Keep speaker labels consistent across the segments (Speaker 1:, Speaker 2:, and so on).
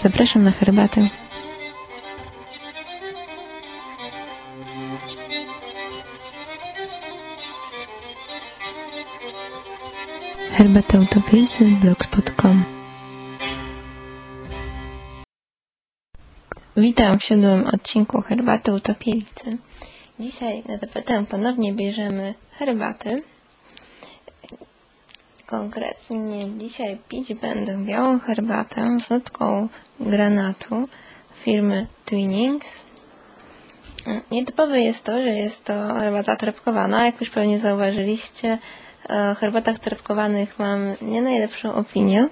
Speaker 1: Zapraszam na herbatę. Herbata Utopilcy blogspot.com Witam w siódmym odcinku Herbaty Utopielicy. Dzisiaj na tapetę ponownie bierzemy herbaty. Konkretnie dzisiaj pić będę białą herbatę z nutką granatu firmy Twinings. Nietypowe jest to, że jest to herbata trepkowana. Jak już pewnie zauważyliście, o herbatach trepkowanych mam nie najlepszą opinię.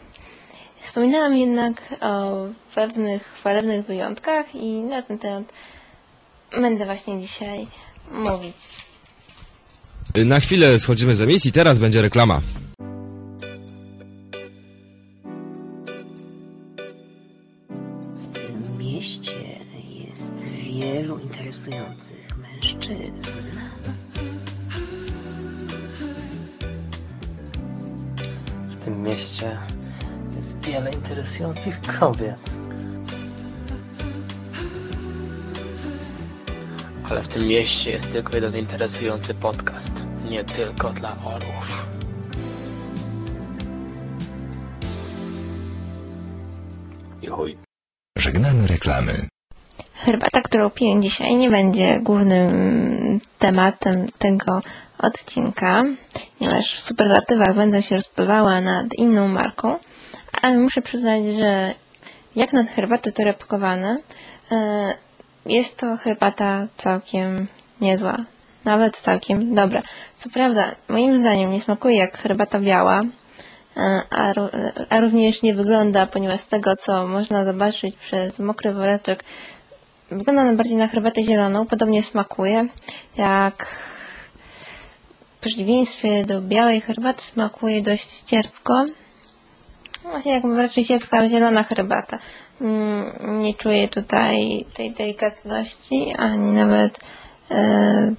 Speaker 1: Wspominałam jednak o pewnych chwalebnych wyjątkach i na ten temat będę właśnie dzisiaj mówić.
Speaker 2: Na chwilę schodzimy z emisji, teraz będzie reklama.
Speaker 3: Jest wielu interesujących mężczyzn.
Speaker 4: W tym mieście jest wiele interesujących kobiet. Ale w tym mieście jest tylko jeden interesujący podcast. Nie tylko dla orłów. I chuj.
Speaker 5: Żegnamy reklamy.
Speaker 1: Herbata, którą piję dzisiaj, nie będzie głównym tematem tego odcinka, ponieważ w superlatywach będę się rozpływała nad inną marką, ale muszę przyznać, że jak na herbaty torebkowane, e, jest to herbata całkiem niezła. Nawet całkiem dobra. Co prawda, moim zdaniem nie smakuje jak herbata biała, e, a, a również nie wygląda, ponieważ z tego, co można zobaczyć przez mokry woreczek, wygląda na bardziej na herbatę zieloną. Podobnie smakuje, jak w przeciwieństwie do białej herbaty smakuje dość cierpko. No Właśnie jak raczej cierpka zielona herbata. Mm, Nie czuję tutaj tej delikatności, ani nawet e,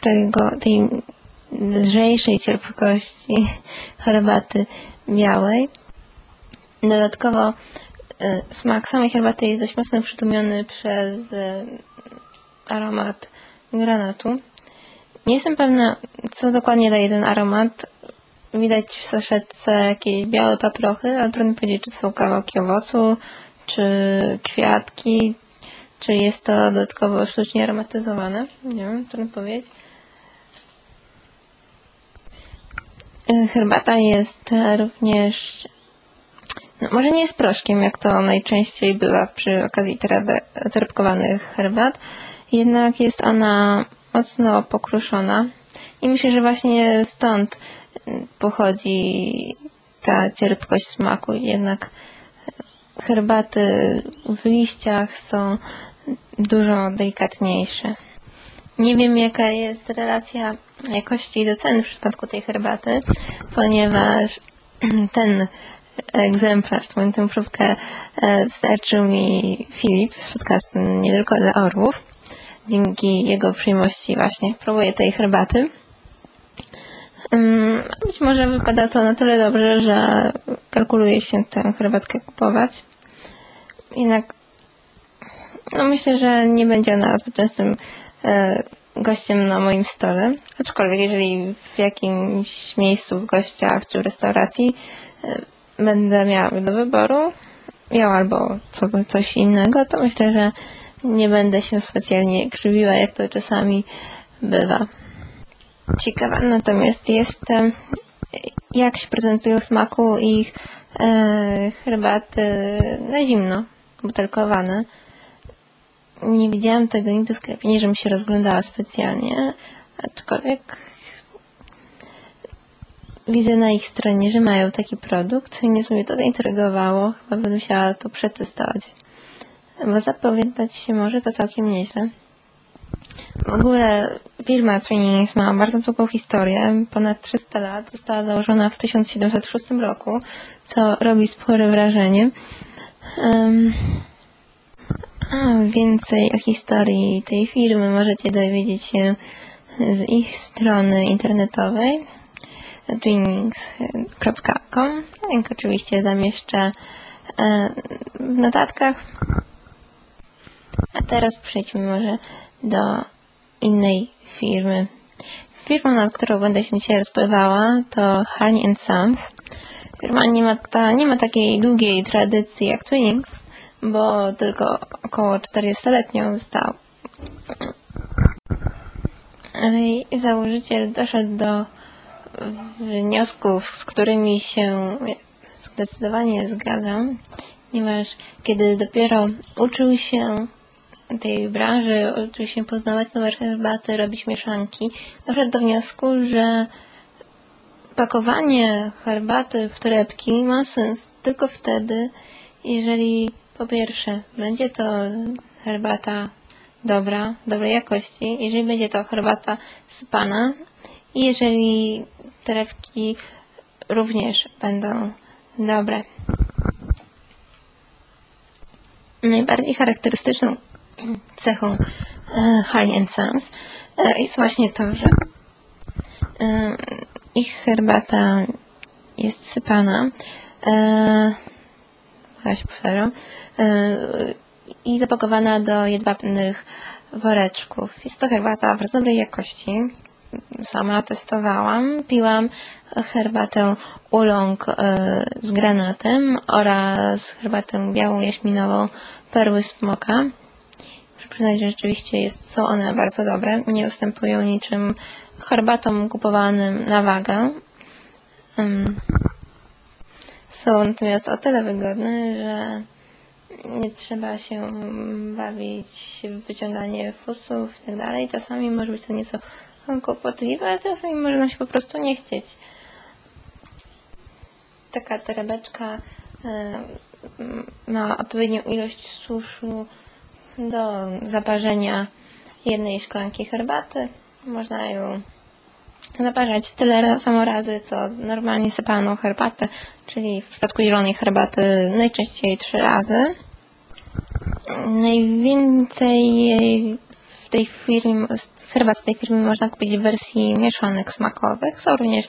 Speaker 1: tego, tej lżejszej cierpkości herbaty białej. Dodatkowo smak samej herbaty jest dość mocno przytłumiony przez e, aromat granatu. Nie jestem pewna, co dokładnie daje ten aromat. Widać w saszetce jakieś białe paprochy, ale trudno powiedzieć, czy to są kawałki owocu, czy kwiatki, czy jest to dodatkowo sztucznie aromatyzowane. Nie wiem, trudno powiedzieć. Y, Herbata jest również, może nie jest proszkiem, jak to najczęściej bywa przy okazji terebkowanych herbat, jednak jest ona mocno pokruszona i myślę, że właśnie stąd pochodzi ta cierpkość smaku. Jednak herbaty w liściach są dużo delikatniejsze. Nie wiem, jaka jest relacja jakości do ceny w przypadku tej herbaty, ponieważ ten egzemplarz, tą, tę próbkę e, dostarczył mi Filip z podcastu Nie tylko dla orłów. Dzięki jego uprzejmości właśnie próbuję tej herbaty. Mm, Być może wypada to na tyle dobrze, że kalkuluje się tę herbatkę kupować. Jednak no myślę, że nie będzie ona zbyt częstym e, gościem na moim stole. Aczkolwiek jeżeli w jakimś miejscu w gościach czy w restauracji e, będę miała do wyboru ją albo co- coś innego, to myślę, że nie będę się specjalnie krzywiła, jak to czasami bywa. Ciekawa natomiast jestem, jak się prezentują smaku ich e, herbaty na zimno, butelkowane. Nie widziałam tego nigdy w sklepie, nie żebym się rozglądała specjalnie, aczkolwiek widzę na ich stronie, że mają taki produkt. Nieco mnie to zaintrygowało, chyba będę musiała to przetestować. Bo zapowiadać się może to całkiem nieźle. W ogóle firma Twinings ma bardzo długą historię, ponad 300 lat. Została założona w 1706 roku, co robi spore wrażenie. Em, a więcej o historii tej firmy możecie dowiedzieć się z ich strony internetowej twinings.com. Link oczywiście zamieszczę e, w notatkach. A teraz przejdźmy może do innej firmy. Firmą, nad którą będę się dzisiaj rozpływała, to Harney Sons. Firma nie ma, ta, nie ma takiej długiej tradycji jak Twinings, bo tylko około 40-letnią została. Ale jej założyciel doszedł do wniosków, z którymi się zdecydowanie zgadzam, ponieważ kiedy dopiero uczył się tej branży, uczył się poznawać nowe herbaty, robić mieszanki, doszedł do wniosku, że pakowanie herbaty w torebki ma sens tylko wtedy, jeżeli po pierwsze będzie to herbata dobra, dobrej jakości, jeżeli będzie to herbata sypana i jeżeli torebki również będą dobre. Najbardziej charakterystyczną cechą e, Harley Sons e, jest właśnie to, że e, ich herbata jest sypana chyba się powtarzam i zapakowana do jedwabnych woreczków. Jest to herbata bardzo dobrej jakości. Sama testowałam. Piłam herbatę ulong z granatem oraz herbatę białą jaśminową perły smoka. Muszę przyznać, że rzeczywiście jest, są one bardzo dobre. Nie ustępują niczym herbatom kupowanym na wagę. Są natomiast o tyle wygodne, że nie trzeba się bawić w wyciąganie fusów i tak dalej. Czasami może być to nieco kłopotliwe, ale czasami może nam się po prostu nie chcieć. Taka torebeczka ma odpowiednią ilość suszu do zaparzenia jednej szklanki herbaty. Można ją zaparzać tyle samo razy, co normalnie sypaną herbatę, czyli w przypadku zielonej herbaty najczęściej trzy razy. Najwięcej w tej firmie, herbat z tej firmy można kupić w wersji mieszanek smakowych. Są również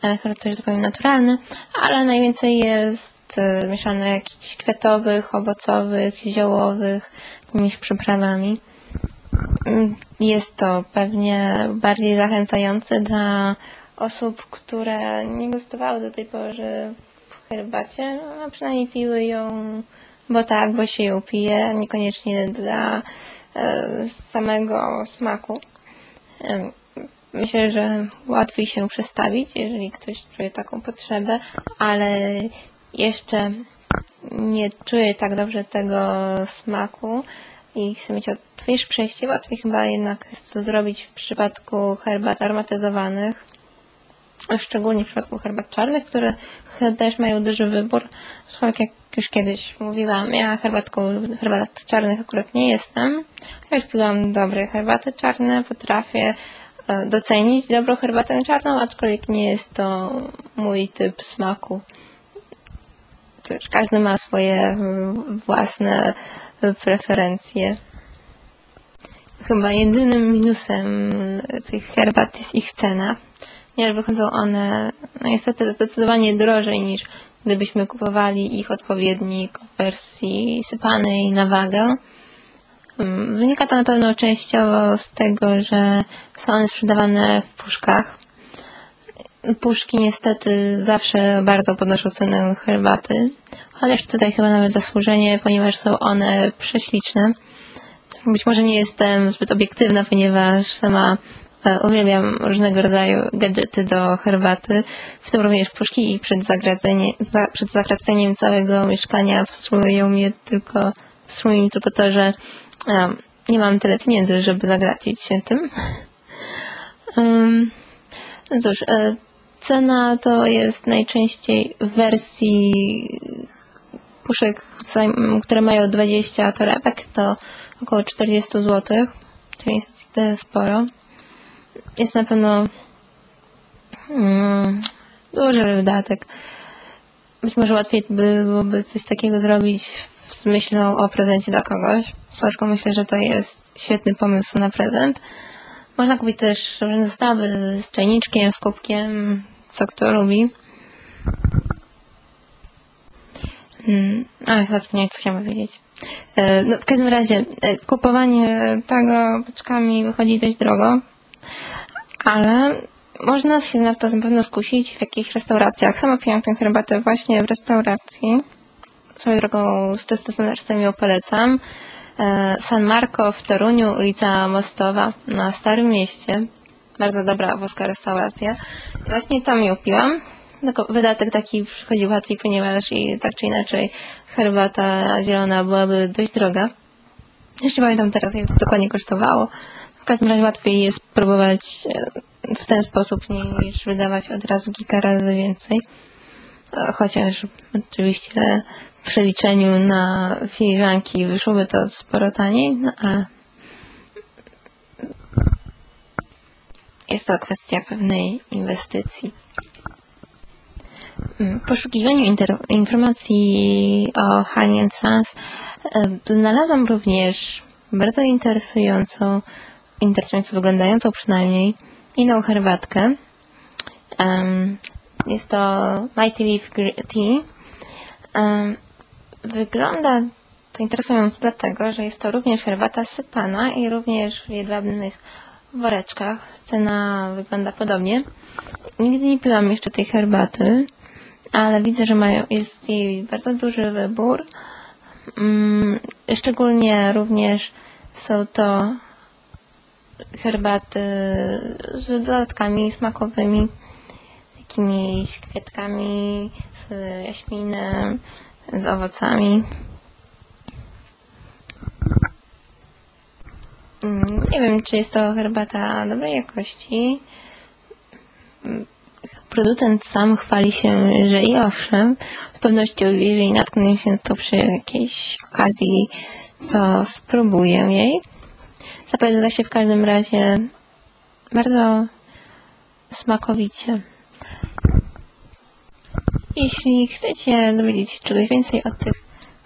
Speaker 1: herbaty, że powiem, naturalne, ale najwięcej jest mieszanek jakichś kwiatowych, owocowych, ziołowych, jakimiś przyprawami. Jest to pewnie bardziej zachęcające dla osób, które nie gustowały do tej pory w herbacie, a przynajmniej piły ją, bo tak, bo się ją pije, niekoniecznie dla e, samego smaku. E, myślę, że łatwiej się przestawić, jeżeli ktoś czuje taką potrzebę, ale jeszcze nie czuję tak dobrze tego smaku i chcę mieć łatwiejsze przejście. Łatwiej chyba jednak jest to zrobić w przypadku herbat aromatyzowanych, szczególnie w przypadku herbat czarnych, które też mają duży wybór. Jak już kiedyś mówiłam, ja herbatką herbat czarnych akurat nie jestem. Ja już piłam dobre herbaty czarne, potrafię docenić dobrą herbatę czarną, aczkolwiek nie jest to mój typ smaku. Każdy ma swoje własne preferencje. Chyba jedynym minusem tych herbat jest ich cena, ponieważ wychodzą one no niestety zdecydowanie drożej niż gdybyśmy kupowali ich odpowiednik w wersji sypanej na wagę. Wynika to na pewno częściowo z tego, że są one sprzedawane w puszkach. Puszki niestety zawsze bardzo podnoszą cenę herbaty, chociaż tutaj chyba nawet zasłużenie, ponieważ są one prześliczne. Być może nie jestem zbyt obiektywna, ponieważ sama uwielbiam różnego rodzaju gadżety do herbaty, w tym również puszki i przed, za, przed zagraceniem całego mieszkania wstrzymują mnie tylko, wstrzymuje mi tylko to, że um, nie mam tyle pieniędzy, żeby zagracić się tym. Um, no cóż, e, cena to jest najczęściej w wersji puszek, które mają 20 torebek, to około 40 zł, czyli jest sporo. Jest na pewno mm, duży wydatek. Być może łatwiej byłoby coś takiego zrobić z myślą o prezencie dla kogoś. Słaszko myślę, że to jest świetny pomysł na prezent. Można kupić też różne zestawy z czajniczkiem, z kubkiem, co kto lubi. Mm, ale chyba zapomniałam, co chciałam powiedzieć. E, No, w każdym razie, e, kupowanie tego paczkami wychodzi dość drogo, ale można się na to na pewno skusić w jakichś restauracjach. Sama piłam tę herbatę właśnie w restauracji. Swoją drogą z testosteronem ją polecam. E, San Marco w Toruniu, ulica Mostowa na Starym Mieście. Bardzo dobra włoska restauracja. I właśnie tam ją piłam. Tylko wydatek taki przychodzi łatwiej, ponieważ i tak czy inaczej herbata zielona byłaby dość droga. Jeszcze pamiętam teraz, ile to dokładnie kosztowało. W każdym razie łatwiej jest próbować e, w ten sposób niż wydawać od razu kilka razy więcej. E, Chociaż oczywiście w przeliczeniu na filiżanki wyszłoby to sporo taniej, no ale jest to kwestia pewnej inwestycji. Mm, W poszukiwaniu informacji o Harley Sons e, znalazłam również bardzo interesującą, interesująco wyglądającą przynajmniej, inną herbatkę. Em, jest to Mighty Leaf Tea. Em, wygląda to interesująco dlatego, że jest to również herbata sypana i również w jedwabnych woreczkach. Cena wygląda podobnie. Nigdy nie piłam jeszcze tej herbaty, ale widzę, że mają, jest jej bardzo duży wybór. Mm, szczególnie również są to herbaty z dodatkami smakowymi, z jakimiś kwiatkami, z jaśminem, z owocami. Mm, Nie wiem, czy jest to herbata dobrej jakości. Producent sam chwali się, że i owszem, z pewnością, jeżeli natknę się to przy jakiejś okazji, to spróbuję jej. Zapowiada się w każdym razie bardzo smakowicie. Jeśli chcecie dowiedzieć się czegoś więcej o tych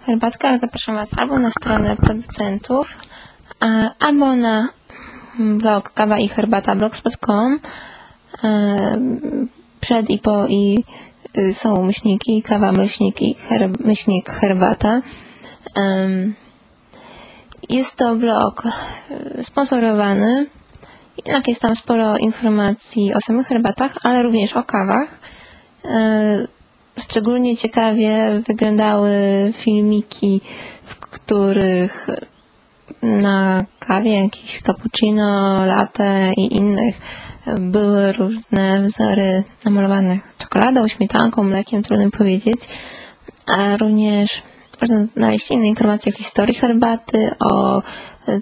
Speaker 1: herbatkach, zapraszam Was albo na stronę producentów, albo na blog kawa i herbata blogspot.com e, przed i po i są myślniki, kawa, myślnik i myślnik, herbata. Jest to blog y, sponsorowany, jednak jest tam sporo informacji o samych herbatach, ale również o kawach. E, Szczególnie ciekawie wyglądały filmiki, w których na kawie jakiś cappuccino, latte i innych były różne wzory namalowane czekoladą, śmietanką, mlekiem, trudno powiedzieć, a również można znaleźć inne informacje o historii herbaty, o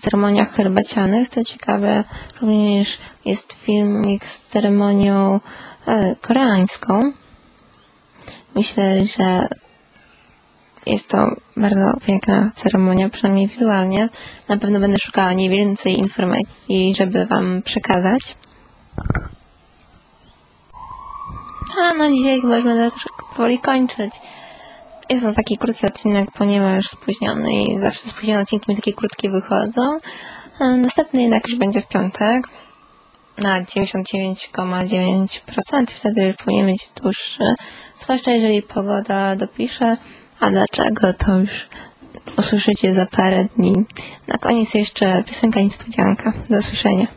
Speaker 1: ceremoniach herbacianych. Co ciekawe, również jest filmik z ceremonią e, koreańską. Myślę, że jest to bardzo piękna ceremonia, przynajmniej wizualnie. Na pewno będę szukała nie więcej informacji, żeby Wam przekazać. A na dzisiaj chyba już będę troszkę powoli kończyć. Jest to taki krótki odcinek, ponieważ spóźniony i zawsze spóźnione odcinki mi takie krótkie wychodzą. A Następny jednak już będzie w piątek na 99,9%. Wtedy już powinien być dłuższy. Zwłaszcza jeżeli pogoda dopisze. A dlaczego to już usłyszycie za parę dni. Na koniec jeszcze piosenka niespodzianka. Do usłyszenia.